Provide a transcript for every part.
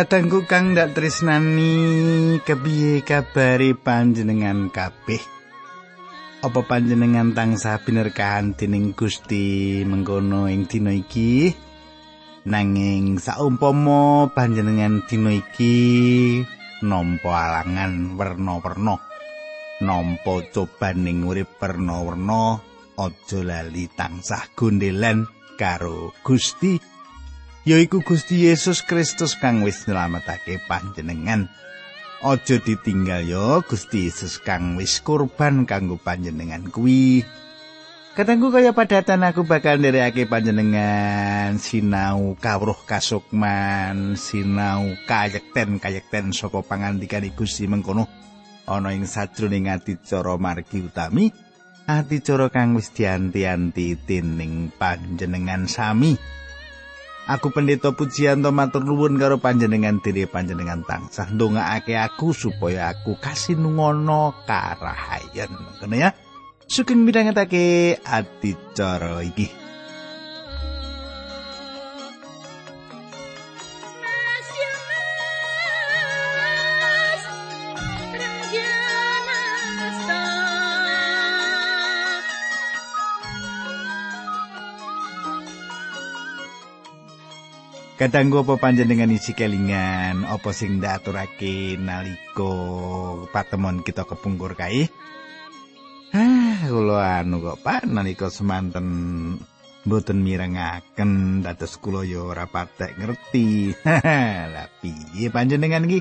Kadangku kang ndak tresnani kepiye kabare panjenengan kabeh? Apa panjenengan tansah binerkahan dening Gusti mengkono ing dina iki? Nanging saumpama panjenengan dina iki nampa alangan werna-werna, nampa cobaning urip werna-werna, aja lali tansah gondelan karo Gusti. Yaiku Gusti Yesus Kristus kang wis nyelametake panjenengan. Aja ditinggal yo Gusti Yesus kang wis kurban kanggo panjenengan kuwi. Katanggu kaya padatan aku bakal nderekake panjenengan sinau kawruh kasukman, sinau kayekten-kayekten saka pangandikan Gusti mengkono ana ing sajroning adicara margi utami, adicara kang wis dianti-anti dening panjenengan sami. Aku pendeta pujianto matur nuwun karo panjenengan diri panjenengan tansah ndongaake aku supaya aku kasih nungono karahayan. Ngono ya. Sugeng midhangetake adicara iki. Kadangku apa panjenengan isi kelingan apa sing ndaturake nalika patemon kita kepungkur kae? Ah, kula anu kok Pak nalika semanten mboten mirengaken dados kula ya ora patek ngerti. Lah piye panjenengan iki?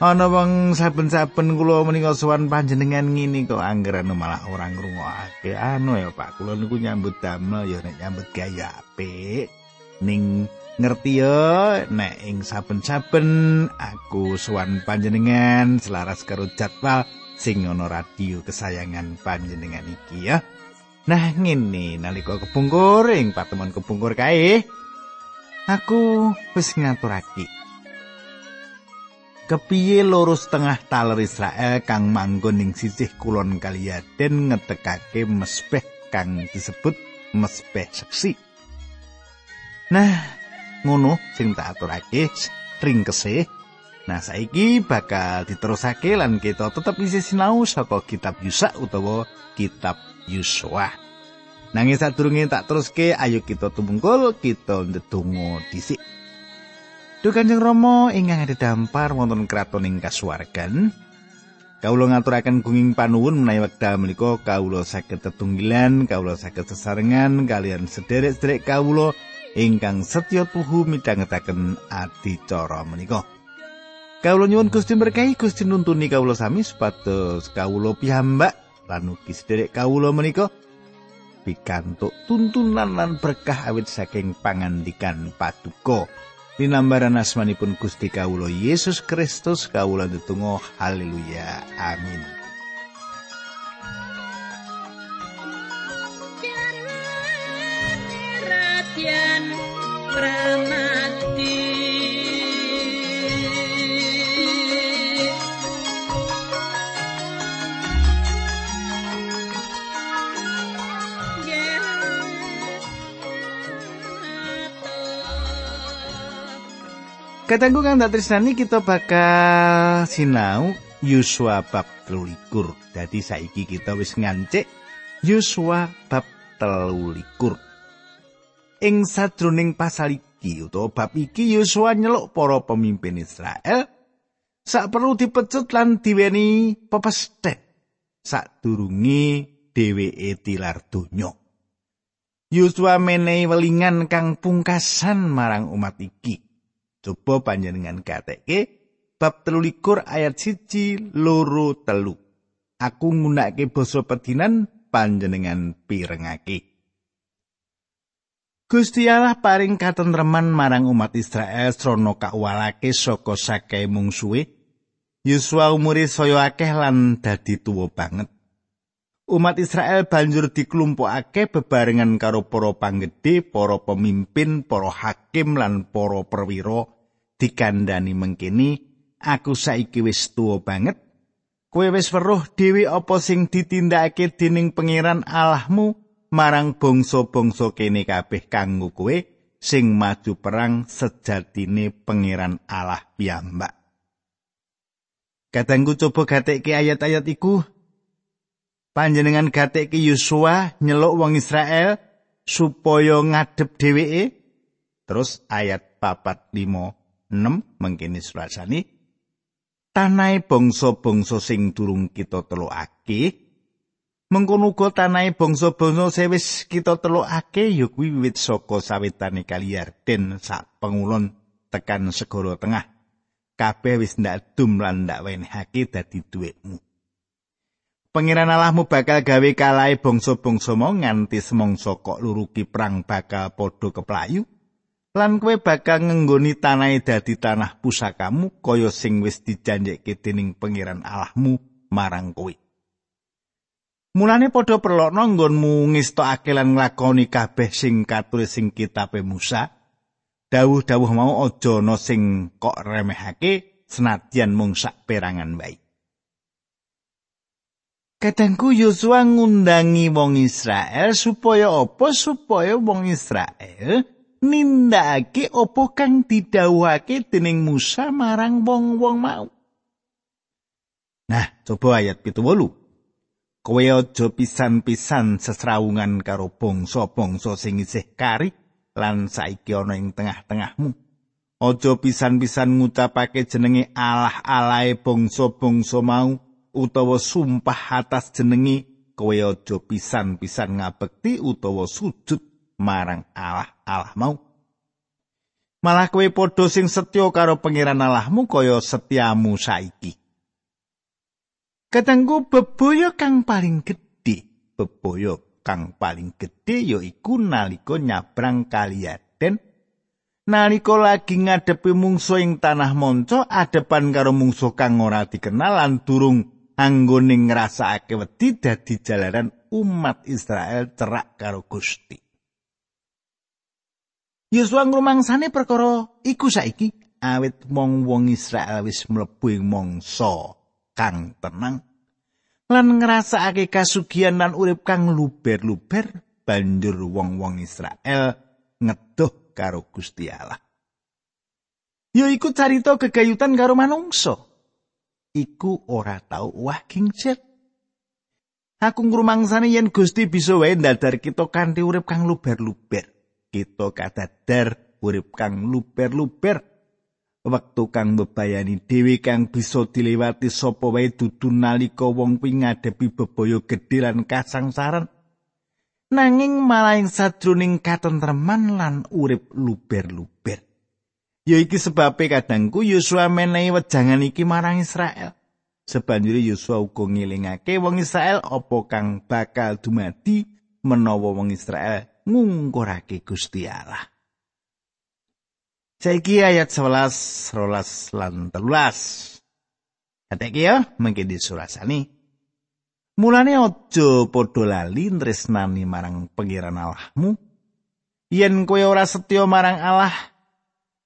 Ana wong saben-saben kula menika sowan panjenengan ngene kok anggeran malah ora ngrungokake. Anu ya Pak, kula niku nyambut damel ya nek nyambut gaya apik. Ning ngerti ya nek ing saben-saben aku suwan panjenengan selaras karo jadwal sing ana radio kesayangan panjenengan iki ya. Nah ngene nalika kepungkur ing patemon kepungkur kae aku wis ngaturake kepiye loro setengah taler Israel kang manggon ing sisih kulon kaliaden ngetekake mesbeh kang disebut mesbeh seksi? Nah ngono sing tak aturake ringkese. Nah saiki bakal diterusake lan kita tetep isi sinau saka kitab Yusa utawa kitab Yusua nanging sadurunge tak teruske ayo kita tumungkul kita ndedonga dhisik. Duh Kanjeng Rama ingkang dampar wonten kraton ing kasuwargan Kawula ngaturaken gunging panuwun menawi wekdal menika kawula saged tetunggilan, kawula saged sesarengan kalian sederek-sederek kawula ingkang setya tuhu midhangetaken adicara menika. Kawula nyuwun Gusti berkahi Gusti nuntuni kawula sami supados kawula piyambak lan ugi sedherek kawula menika pikantuk tuntunan lan berkah awit saking pangandikan paduka. Dinambaran asmanipun Gusti kawula Yesus Kristus kawula ndedonga haleluya amin. Katanggu kang tak tresnani kita bakal sinau Yusua bab 13. Dadi saiki kita wis ngancik Yusua bab 13. Ing sadroning pasal iki utawa bab iki Yusua nyeluk para pemimpin Israel sak perlu dipecut lan diweni pepestet sadurunge dheweke tilar donya. Yusua menehi welingan kang pungkasan marang umat iki. Coba panjenengan kateke bab telulikur ayat siji loro telu. Aku nggunakake basa pedinan panjenengan pirengake. Gusti Allah paring katentreman marang umat Israel srana kawalake saka sakae mungsuhe. Yusua umure saya akeh lan dadi tuwa banget. Umat Israel banjur diklumpukake bebarengan karo para panggede, para pemimpin, para hakim lan para perwira dikandani mengkini aku saiki wis tuwa banget. Kowe wis weruh dhewe apa sing ditindakake dening pangeran Allahmu marang bangsa-bangsa kene kabeh kanggo kowe sing maju perang sejatine pangeran Allah piyambak. Kadangku coba gatekke ayat-ayat iku. Panjenengan gatekke Yosua nyeluk wong Israel supaya ngadep dheweke. Terus ayat papat limo enam mengkini surasani. Tanai bangsa-bangsa sing durung kita telukake Mengkono uga tanahe bangsa-bangsa sewis kita telukake ya kuwi wiwit saka sawetane kali Yarden sak pengulon tekan segara tengah. Kabeh wis ndak dum lan ndak wenehake dadi duwekmu. Pangeran Allahmu bakal gawe kalahe bangsa-bangsa mau nganti semongso kok luruki perang bakal padha keplayu. Lan kowe bakal ngenggoni tanahe dadi tanah pusakamu kaya sing wis dijanjekake dening Pangeran Allahmu marang kowe. Mulane padha perlokno nggonmu ngestokake lan nglakoni kabeh sing katulis sing kitabe Musa. Dawuh-dawuh mau aja ana sing kok remehake senadyan mung sak perangan wae. Kadangku Yosua ngundangi wong Israel supaya apa supaya wong Israel nindakake apa kang didhawuhake dening Musa marang wong-wong mau. Nah, coba ayat 78. Kowe aja pisan-pisan sesrawungan karo bangsa-bangsa sing isih kari lan saiki ana ing tengah-tengahmu. Aja pisan-pisan ngucapake jenenge Allah-alahe bangsa-bangsa mau utawa sumpah atas jenenge kowe aja pisan-pisan ngabekti utawa sujud marang Allah-Allah mau. Malah kowe padha sing setya karo pangeran Allahmu kaya setiamu saiki. Katengku bebaya kang paling gedhe, bebaya kang paling gedhe yaiku nalika nyabrang kali Yaden. Nalika lagi ngadepi mungsuh ing tanah monco adepan karo mungsuh kang ora dikenal lan durung anggone ngrasakake wedi dadi jalaran umat Israel cerak karo Gusti. Yosua ngrumangsane perkara iku saiki awit wong-wong Israel wis mlebu ing mangsa kang tenang lan ngrasakake kasugihan lan urip kang luber-luber banjur wong-wong Israel ngedoh karo Gusti Allah. Ya iku carita gegayutan karo manungsa. Iku ora tau wah kingcet. Aku ngrumangsane yen Gusti bisa wae ndadar kita kanthi urip kang luber-luber. Kita kadadar urip kang luber-luber. Wektu kang bebayani dhewe kang bisa dilewati sapa wae dudu nalika wong kuwi ngadepi bebaya gedhe lan kasangsaran. Nanging malah ing sadroning katentreman lan urip luber-luber. Ya iki sebabe kadangku Yosua menehi wejangan iki marang Israel. Sebanjure Yosua uga ngilingake wong Israel apa kang bakal dumadi menawa wong Israel ngungkurake Gusti Allah Saiki ayat 11, rolas lan telulas. Kata ya, mungkin disurasani. Mulane ojo podo lali tresnani marang pengiran Allahmu. Yen kowe ora setya marang Allah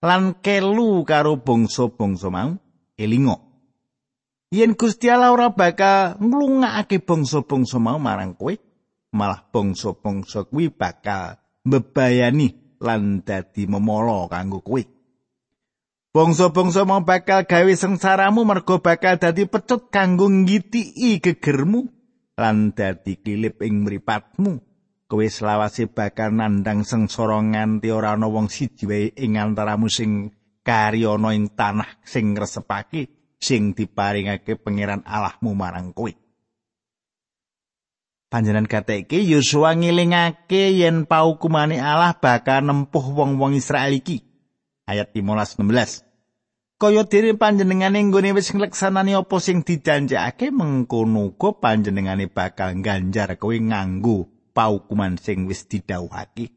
lan kelu karo bangsa-bangsa mau, elingo. Yen Gusti Allah ora bakal nglungakake bangsa-bangsa mau marang kowe, malah bangsa-bangsa kuwi bakal mbebayani lan dadi memolo kanggo kowe. Bangsa-bangsa mau bakal gawe sengsaramu mergo bakal dadi pecut kanggo ngitiki gegermu lan dadi kilip ing mripatmu. Kowe selawase bakal nandang sengsara nganti ora ana wong siji wae ing antaramu sing kari ing tanah sing ngresepake sing diparingake pangeran Allahmu marang kowe. Panjenan kateke Yosua ngilingake yen paukumane Allah bakal nempuh wong-wong Israel iki. Ayat 15 16. Kaya diri panjenengane nggone wis ngleksanani apa sing dijanjekake mengkono uga panjenengane bakal ngganjar kowe nganggo paukuman sing wis didhawuhake.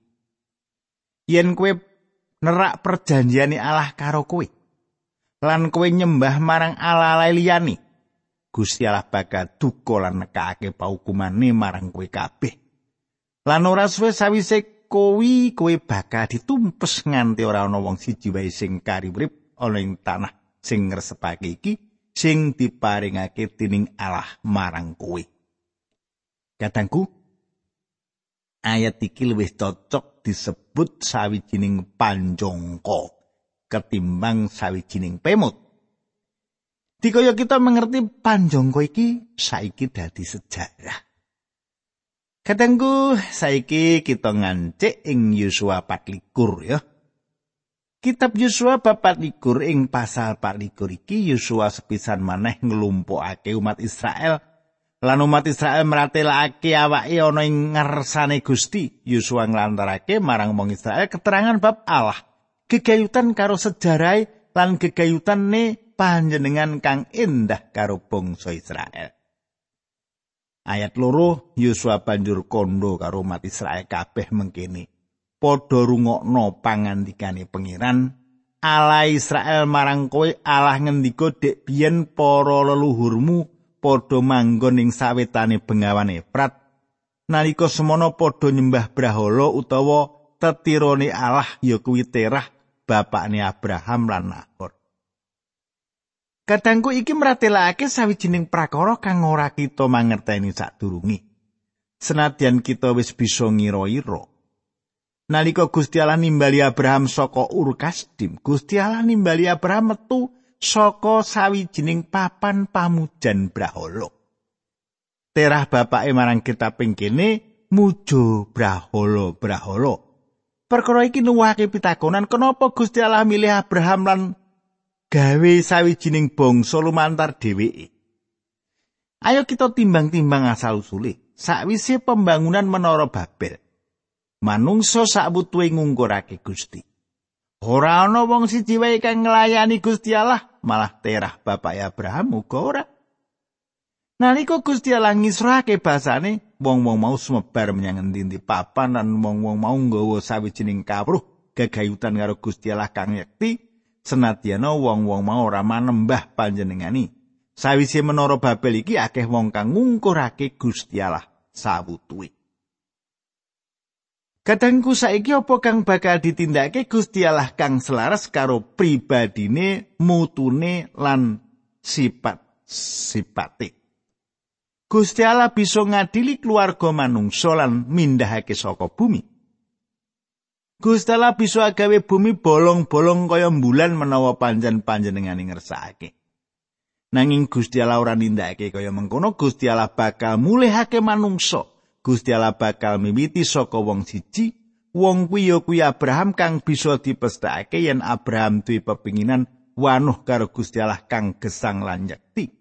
Yen kowe nerak perjanjiane Allah karo kowe lan kowe nyembah marang Allah liyane, Gusti Allah bakal duka lan nekake paukumane marang kowe kabeh. Lan ora suwe sawise kowi kowe bakal ditumpes nganti ora ana wong siji wae sing kari urip ana ing tanah sing ngresepake iki sing diparingake dening Allah marang kowe. Katangku ayat iki luwih cocok disebut sawijining panjongko ketimbang sawijining pemut. Dikaya kita mengerti panjongko iki saiki dadi sejarah. Kadangku saiki kita ngancik ing Yosua 24 ya. Kitab Yosua bab 24 ing pasal 24 iki Yosua sepisan maneh nglumpukake umat Israel lan umat Israel meratelake awake ana ing ngarsane Gusti. Yosua nglantarake marang wong Israel keterangan bab Allah, gegayutan karo sejarah lan gegayutane panjenengan kang indah karo bangsa Israel. Ayat loro Yosua banjur kondo karo umat Israel kabeh mengkini. Padha rungokno pangandikane pengiran Allah Israel marang kowe Allah ngendika dek biyen para leluhurmu padha manggon ing sawetane bengawan Efrat nalika semono padha nyembah brahala utawa tetirone Allah ya kuwi Terah bapakne Abraham lan Nahor. Kadangku iki mratelake sawijining prakara kang ora kita mangerteni sadurunge. Senadyan kita wis bisa ngira-ira. Nalika Gusti Allah nimbali Abraham saka Ur Kasdim, Gusti Allah nimbali Abraham metu saka sawijining papan pamujan Brahala. Terah bapake marang kita pengkene mujo Brahala Brahala. Perkara iki nuwake pitakonan kenapa Gusti Allah milih Abraham lan gawe sawijining bangsa lumantar dheweke. Ayo kita timbang-timbang asal usule. Sakwise pembangunan menara Babel, manungsa sakbutuhe ngungkurake Gusti. Ora ana wong siji wae kang nglayani Gusti Allah, malah terah bapak Abraham uga ora. Nalika Gusti Allah ngisrahake basane, wong-wong mau sumebar menyang endi papan lan wong-wong mau nggawa sawijining kawruh gegayutan karo Gusti Allah kang yekti senadyana wong-wong mau ora manembah panjenengani. Sawise menara Babel iki akeh wong kang ngungkurake Gusti Allah sawutuwe. Kadangku saiki apa kang bakal ditindakake Gusti Allah kang selaras karo pribadine, mutune lan sifat sipate. Gusti Allah bisa ngadili keluarga manungsa lan mindahake saka bumi. Gusti Allah bisa gawe bumi bolong-bolong kaya bulan menawa panjen panjenengane ngersakake. Nanging Gusti Allah ora nindakake kaya mengkono Gusti Allah bakal mulihake manungsa. Gusti Allah bakal miwiti saka wong siji. Wong kuwi ya kuwi Abraham kang bisa dipesthakake yen Abraham duwe pepinginan wanuh karo Gusti Allah kang gesang lan yakti.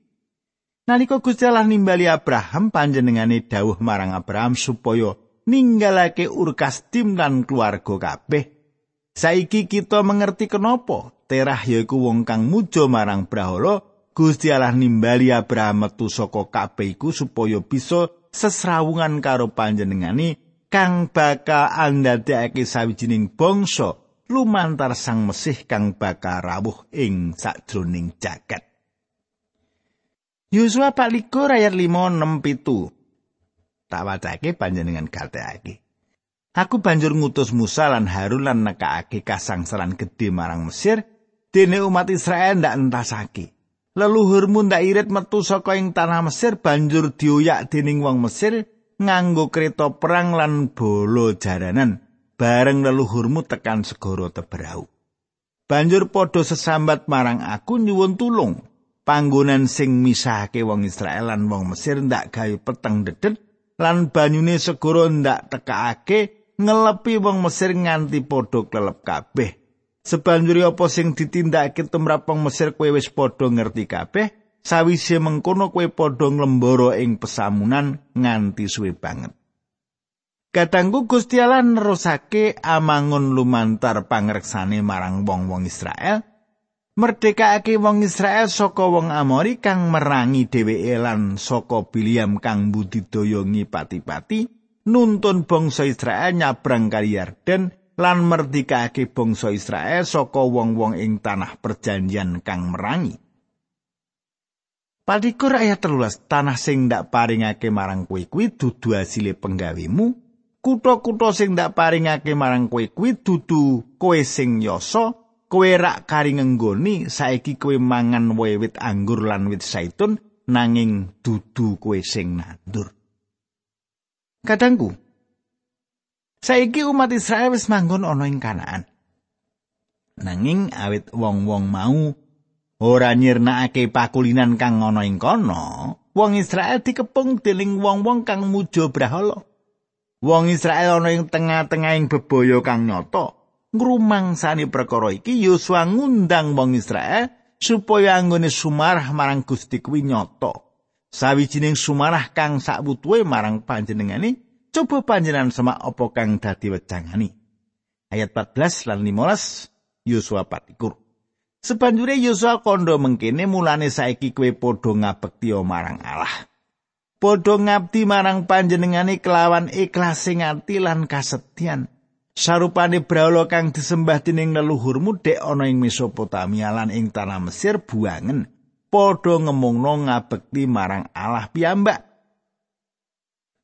Nalika Gusti Allah nimbali Abraham panjenengane dawuh marang Abraham supaya ninggalake Urkastim lan keluarga kabeh. Saiki kita mengerti kenapa Terah yaiku wong kang muja marang Brahala, Gusti Allah nimbali Abraham metu saka kabeh iku supaya bisa sesrawungan karo panjenengani kang bakal andadekake sawijining bangsa lumantar Sang Mesih kang bakal rawuh ing sajroning jagat. Yosua 24 ayat 5 6 pitu. Tak wacake panjenengan gatekake. Aku banjur ngutus Musa lan Harun lan nekake kasangsaran gedhe marang Mesir, dene umat Israel ndak entasake. Leluhurmu ndak irit metu saka ing tanah Mesir banjur dioyak dening wong Mesir nganggo kereta perang lan bolo jaranan bareng leluhurmu tekan segara teberau. Banjur padha sesambat marang aku nyuwun tulung. Panggonan sing misahake wong Israel lan wong Mesir ndak gawe peteng dedet lan banyune segara ndak tekake ngelepi wong Mesir nganti padha klelep kabeh. Sebanjuri apa sing ditindakake tumrap wong Mesir kowe wis padha ngerti kabeh, sawise mengkono kowe padha nglembara ing pesamunan nganti suwe banget. Katanggu Gusti Allah nerusake amangun lumantar pangreksane marang wong-wong Israel, merdekake wong Israel saka wong Amori kang merangi dheweke lan saka Biliam kang budidaya ngipati-pati nuntun bangsa Israel nyabrang kali Yarden lan merdekake bangsa Israel saka wong-wong ing tanah perjanjian kang merangi. Padikur ayat telulas tanah sing ndak paringake marang kowe kuwi dudu asile penggawemu, kutha-kutha sing ndak paringake marang kowe kuwi dudu kowe sing yoso, kowe rak kari ngenggoni saiki kowe mangan wewit anggur lan wit saitun nanging dudu kowe sing nandur. Kadangku Saiki umat Israel wis manggon ana ing Kanaan. Nanging awit wong-wong mau ora nyirnakake pakulinan kang ana ing kono, wong Israel dikepung dening wong-wong kang muja brahala. Wong Israel ana ing tengah-tengahing bebaya kang nyata. Ngrumangsani perkara iki Yosua ngundang wong Israel supaya anggone sumarah marang Gusti kuwi nyata. Sawijining sumarah kang sakwutuhe marang panjenengane coba panjenengan semak apa kang dadi wejangani. Ayat 14 lan 15 Yosua 4 Sebanjure Yosua kondo mengkene mulane saiki kowe padha ngabekti marang Allah. Padha ngabdi marang panjenengane kelawan ikhlas sing lan kasetyan. Sarupane brahala kang disembah dening leluhurmu dek ana ing Mesopotamia lan ing tanah Mesir buangen. Padha ngemungno ngabekti marang Allah piyambak.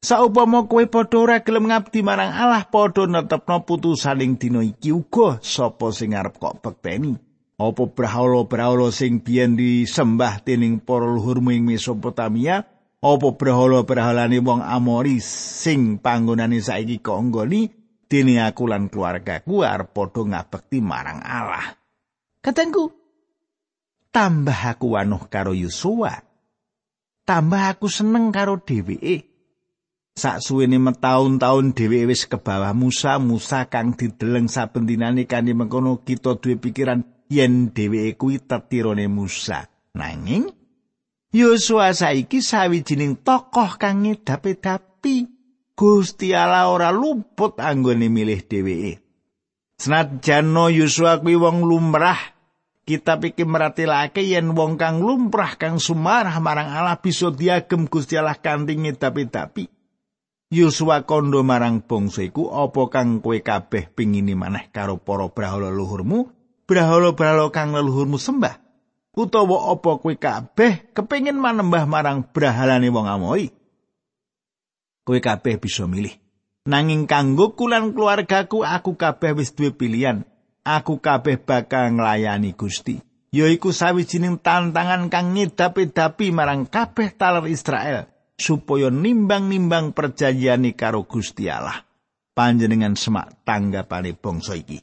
Saupama kowe padha ora gelem ngabdi marang Allah, padha netepno putusan ing dina iki uga sapa sing arep kok bekteni. Apa brahala-brahala sing biyen disembah dening para luhurmu ing Mesopotamia, apa brahala-brahalane wong Amori sing panggonane saiki kok nggoni dene aku lan keluargaku arep padha ngabekti marang Allah. Katengku, tambah aku wanuh karo Yosua. Tambah aku seneng karo dheweke. Saksuwene metaun-taun dhewe wis ke bawah Musa, Musa kang dideleng saben dinane kanthi mengkono kita duwe pikiran yen dheweke kuwi tetirone Musa. Nanging Yosua saiki sawijining tokoh kang ngedapi-dapi. Gusti Allah ora luput anggone milih dheweke. Senajan Yosua kuwi wong lumrah, kita pikir meratilake yen wong kang lumrah kang sumarah marang Allah bisa diagem Gusti Allah kanthi ngedapi-dapi. Yosua kondo marang bangsa iku apa kang kowe kabeh pingini maneh karo para brahala luhurmu brahala-brahala kang leluhurmu sembah utawa apa kowe kabeh kepingin manembah marang brahalane wong amoi kowe kabeh bisa milih nanging kanggo kulan keluargaku aku kabeh wis duwe pilihan aku kabeh bakal nglayani Gusti yaiku sawijining tantangan kang ngedapi-dapi marang kabeh taler Israel supaya nimbang-nimbang perjanjiane karo Gusti Allah. Panjenengan semak tanggapane bangsa iki.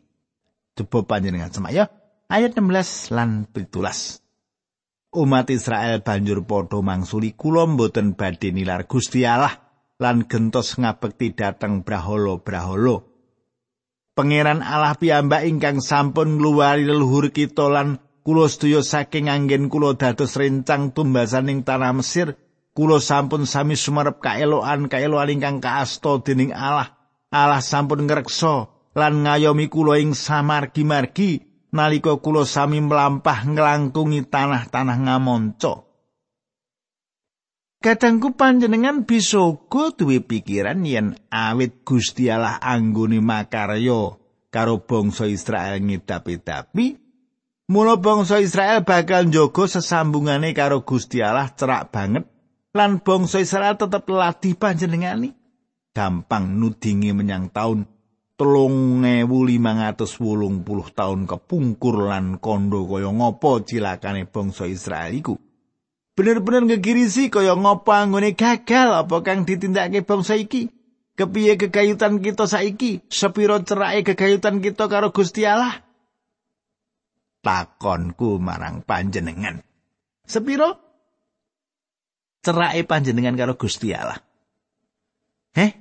Coba panjenengan semak ya. Ayat 16 lan 17. Umat Israel banjur padha mangsuli kula mboten badhe nilar Gusti Allah lan gentos ngabekti dateng brahala-brahala. Pangeran Allah piyambak ingkang sampun ngluwari leluhur kita lan kula sedaya saking anggen kula dados rencang tumbasaning tanah Mesir Kulo sampun sami sumarep kaeloan kaeloan ingkang kaasta dening Allah. Allah sampun ngreksa lan ngayomi kulo ing samargi-margi nalika kulo sami melampah nglangkungi tanah-tanah ngamonco. Kadangku panjenengan bisa uga duwe pikiran yen awit Gusti Allah anggone makarya karo bangsa Israel ngedapi-dapi, mula bangsa Israel bakal njogo sesambungane karo Gusti Allah cerak banget lan bangsa Israel tetep latih panjenengani gampang nudingi menyang taun telung ewu puluh taun kepungkur lan kondo kaya ngopo cilakane bangsa Israel iku bener-bener ngegirisi kaya ngopo anggone gagal? Apa kang ditindakake bangsa iki kepiye kegayutan kita saiki? Sepiro cerake kegayutan kita karo Gusti Allah? Takonku marang panjenengan. Sepiro? Cerake panjenengan karo Gusti Allah. Heh,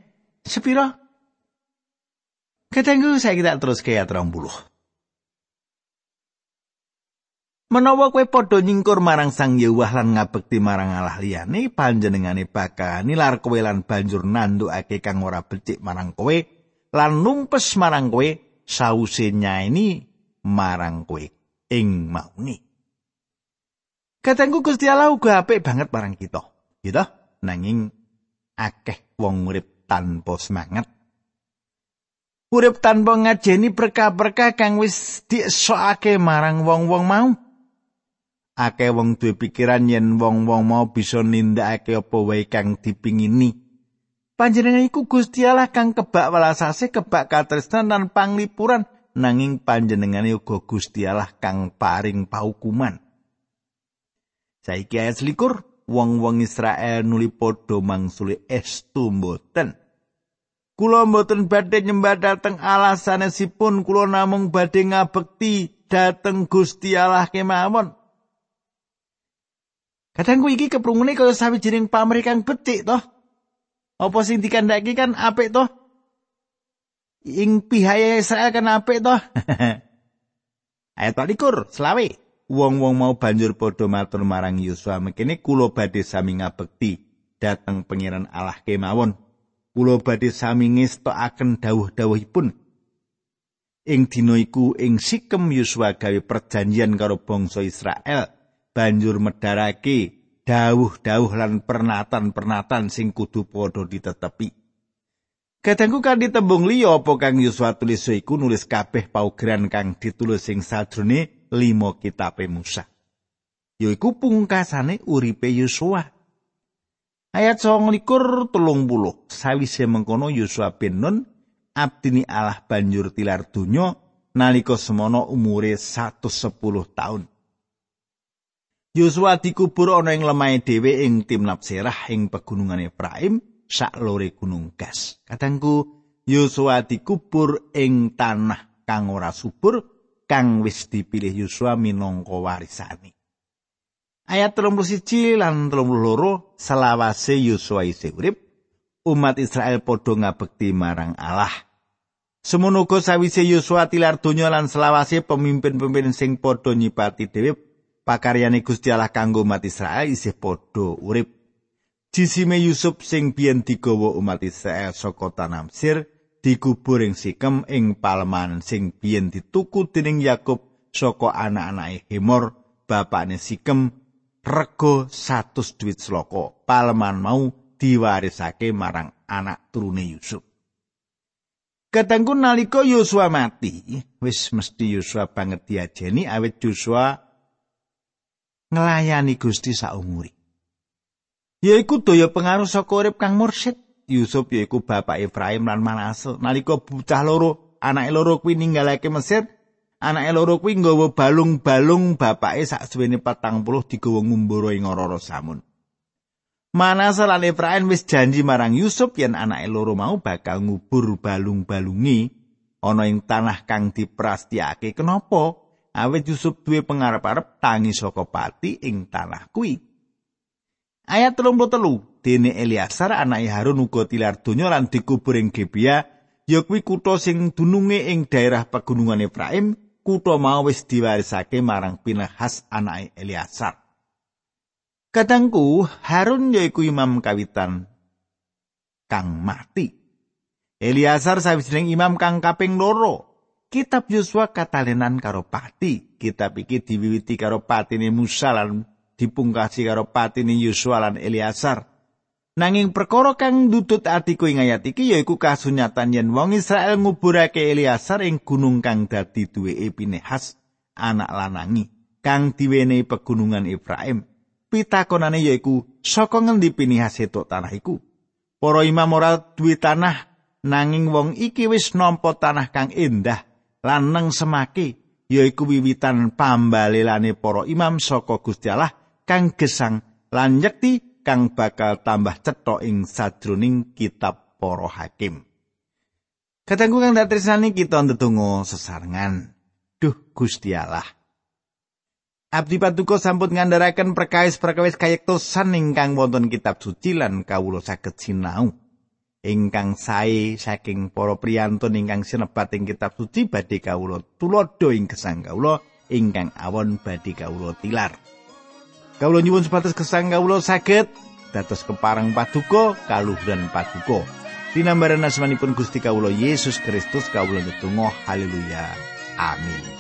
sepiro? Katenggu saya kita terus ke ayat 20. Menawa kowe padha nyingkur marang Sang Yewah lan ngabekti marang Allah liyane, panjenengane bakal nilar kowe lan banjur nandukake kang ora becik marang kowe lan numpes marang kowe sause nyaini marang kowe ing mauni. Katengku Gusti Allah uga apik banget marang kita. gitu nanging akeh wong urip tanpa semangat urip tanpa ngajeni berkah-berkah kang wis diesokake marang wong-wong mau akeh wong duwe pikiran yen wong-wong mau bisa nindakake apa wae kang dipingini panjenengan iku Gusti Allah kang kebak welasase kebak katresnan lan panglipuran nanging panjenengan uga Gusti Allah kang paring paukuman saiki ayat selikur wong-wong Israel nuli padha mangsuli estu mboten. Kula mboten badhe nyembah dhateng Allah sanesipun kula namung badhe ngabekti dhateng Gusti Allah kemawon. Kadangku iki keprungune kaya sawijining pamrih kang becik toh. Apa sing dikandhaki kan apik toh? Ing pihak Israel kan apik toh. Ayat 24 selawe. Wong-wong mau banjur padha matur marang Yosua mekene kula badhe sami ngabekti dhateng pangeran Allah kemawon. kula badhe sami ngestokaken dawuh-dawuhipun ing dina iku ing sikem Yosua gawe perjanjian karo bangsa Israel banjur medharake dawuh-dawuh lan pernatan-pernatan sing kudu padha ditetepi Kadangku kan ditembung liya apa kang Yosua tulis iku nulis kabeh paugeran kang ditulis sing sadrone limo kitabe Musa. Yaiku pungkasane uripe Yosua. Ayat 29 telung puluh. Sawise mengkono Yosua bin Nun, abdini Allah banjur tilar donya nalika semono umure 110 tahun. Yosua dikubur ana ing lemahe dhewe ing Timnap Serah ing pegunungan Efraim sak lore gunung gas. Kadangku Yosua dikubur ing tanah kang ora subur kang wis dipilih Yosua minangka warisane. Ayat 31 lan 32 selawase Yosua isih urip, umat Israel padha ngabekti marang Allah. Semono uga sawise Yosua tilar donya lan selawase pemimpin-pemimpin sing padha nyipati dhewe pakaryane Gusti Allah kanggo umat Israel isih padha urip. Jisime Yusuf sing biyen digawa umat Israel saka tanah Mesir dikubur ing Sikem ing palman sing biyen dituku dening Yakub saka anak-anake Hemor bapakne Sikem rego 100 duit sloko paleman mau diwarisake marang anak turune Yusuf. Katengku nalika Yosua mati, wis mesti Yosua banget diajeni awit Yosua nglayani Gusti saumuri. Yaiku daya pengaruh saka urip kang mursid. Yusuf yaiku bapak Efraim lan Manase. Nalika bocah loro, anake loro kuwi ninggalake Mesir, Anake loro kuwi nggawa balung-balung bapake saksuwene 40 digawa ngumbara ing ora samun. Manase lan Efraim wis janji marang Yusuf yen anake loro mau bakal ngubur balung-balungi ana ing tanah kang diprastiake. Kenapa? Awit Yusuf duwe pengarep-arep tangi saka pati ing tanah kuwi. Ayat 33 dene Eliasar anake Harun uga tilar donya lan dikubur ing Gebia ya kuwi kutha sing dununge ing daerah pegunungan Efraim kutha mau wis diwarisake marang Pinahas anake Eliasar. Kadangku Harun yaiku imam kawitan kang mati. Eliasar sawijining imam kang kaping loro. Kitab Yosua katalenan karo pati. Kitab iki diwiwiti karo patine Musa lan dipungkasi karo patine Yosua lan Eliasar. Nanging perkara kang ndutut atiku ing ayat iki yaiku kasunyatan yen wong Israel nguburake Eliasar ing gunung kang dadi duweke Pinehas anak lanangi kang diwenehi pegunungan Efraim. Pitakonane yaiku saka ngendi Pinehas etuk tanah iku? Para imam ora duwe tanah nanging wong iki wis nampa tanah kang endah lan neng semake yaiku wiwitan pambalelane para imam saka Gusti Allah kang gesang lan nyekti kang bakal tambah cetha ing sajroning kitab para hakim. Katengku kang datresani kita ndedonga sesarengan. Duh Gusti Allah. Abdi patuko sampun ngandharaken perkawis-perkawis kayektosan ingkang wonten kitab suci lan kawula saged sinau. Ingkang sae saking para priyantun ingkang sinebat ing kitab suci badhe kawula tulodo ing gesang kawula ingkang awon badhe kawula tilar. Kawula nyuwun sepatus kesang kawula saged dados keparang paduka kaluhuran paduka. Dinambaran asmanipun Gusti kawula Yesus Kristus kawula netunggal haleluya. Amin.